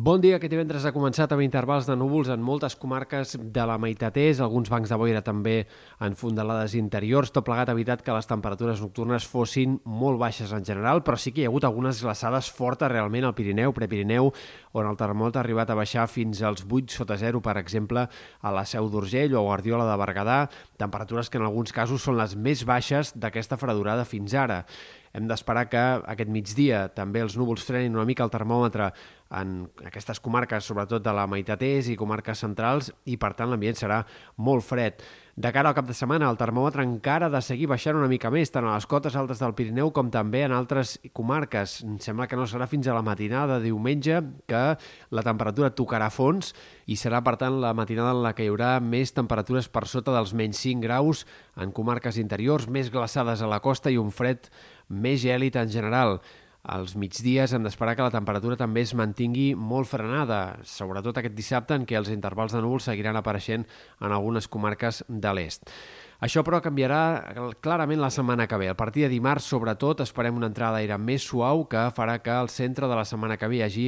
Bon dia, aquest divendres ha començat amb intervals de núvols en moltes comarques de la meitat est, alguns bancs de boira també en fondalades interiors, tot plegat ha evitat que les temperatures nocturnes fossin molt baixes en general, però sí que hi ha hagut algunes glaçades fortes realment al Pirineu, Prepirineu, on el termòmetre ha arribat a baixar fins als 8 sota 0, per exemple, a la Seu d'Urgell o a Guardiola de Berguedà, temperatures que en alguns casos són les més baixes d'aquesta fredurada fins ara. Hem d'esperar que aquest migdia també els núvols frenin una mica el termòmetre en aquestes comarques, sobretot de la meitat est i comarques centrals, i per tant l'ambient serà molt fred. De cara al cap de setmana, el termòmetre encara ha de seguir baixant una mica més, tant a les cotes altes del Pirineu com també en altres comarques. Sembla que no serà fins a la matinada de diumenge que la temperatura tocarà fons i serà, per tant, la matinada en la que hi haurà més temperatures per sota dels menys 5 graus en comarques interiors, més glaçades a la costa i un fred més gèlid en general. Als migdies hem d'esperar que la temperatura també es mantingui molt frenada, sobretot aquest dissabte en què els intervals de núvols seguiran apareixent en algunes comarques de l'est. Això, però, canviarà clarament la setmana que ve. A partir de dimarts, sobretot, esperem una entrada d'aire més suau que farà que al centre de la setmana que ve hi hagi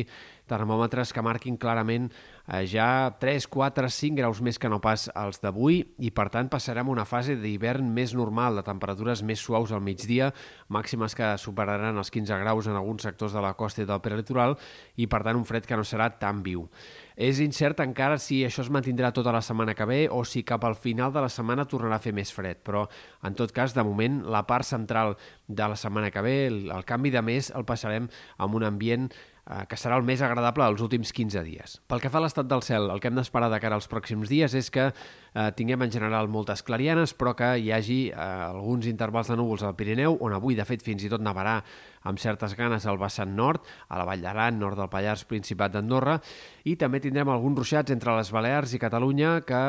termòmetres que marquin clarament eh, ja 3, 4, 5 graus més que no pas els d'avui i per tant passarem una fase d'hivern més normal, de temperatures més suaus al migdia, màximes que superaran els 15 graus en alguns sectors de la costa i del prelitoral i per tant un fred que no serà tan viu. És incert encara si això es mantindrà tota la setmana que ve o si cap al final de la setmana tornarà a fer més fred, però en tot cas, de moment, la part central de la setmana que ve, el, canvi de mes el passarem amb un ambient que serà el més agradable dels últims 15 dies. Pel que fa a l'estat del cel, el que hem d'esperar de cara als pròxims dies és que eh, tinguem en general moltes clarianes, però que hi hagi eh, alguns intervals de núvols al Pirineu, on avui, de fet, fins i tot nevarà amb certes ganes al vessant nord, a la Vall d'Aran, nord del Pallars, Principat d'Andorra, i també tindrem alguns ruixats entre les Balears i Catalunya que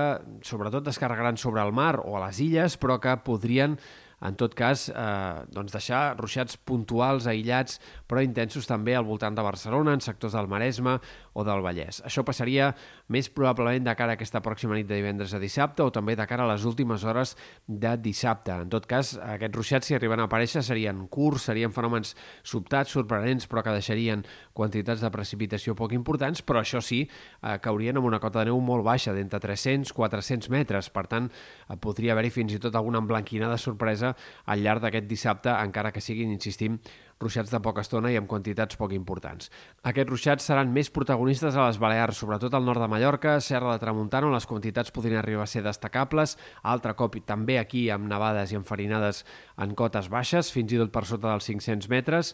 sobretot descarregaran sobre el mar o a les illes, però que podrien en tot cas, eh, doncs deixar ruixats puntuals, aïllats, però intensos també al voltant de Barcelona, en sectors del Maresme o del Vallès. Això passaria més probablement de cara a aquesta pròxima nit de divendres a dissabte o també de cara a les últimes hores de dissabte. En tot cas, aquests ruixats, si arriben a aparèixer, serien curts, serien fenòmens sobtats, sorprenents, però que deixarien quantitats de precipitació poc importants, però això sí, eh, caurien amb una cota de neu molt baixa, d'entre 300-400 metres. Per tant, eh, podria haver-hi fins i tot alguna emblanquinada sorpresa al llarg d'aquest dissabte, encara que siguin, insistim, ruixats de poca estona i amb quantitats poc importants. Aquests ruixats seran més protagonistes a les Balears, sobretot al nord de Mallorca, Serra de Tramuntana, on les quantitats podrien arribar a ser destacables, altre cop també aquí amb nevades i enfarinades en cotes baixes, fins i tot per sota dels 500 metres,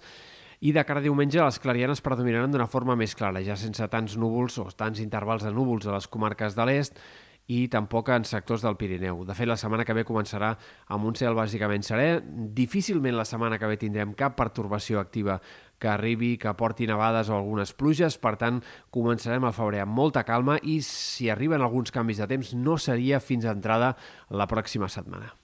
i de cara a diumenge les clarianes predominaran d'una forma més clara, ja sense tants núvols o tants intervals de núvols a les comarques de l'est, i tampoc en sectors del Pirineu. De fet, la setmana que ve començarà amb un cel bàsicament serè. Difícilment la setmana que ve tindrem cap pertorbació activa que arribi, que porti nevades o algunes pluges, per tant, començarem el febrer amb molta calma i si arriben alguns canvis de temps no seria fins a entrada la pròxima setmana.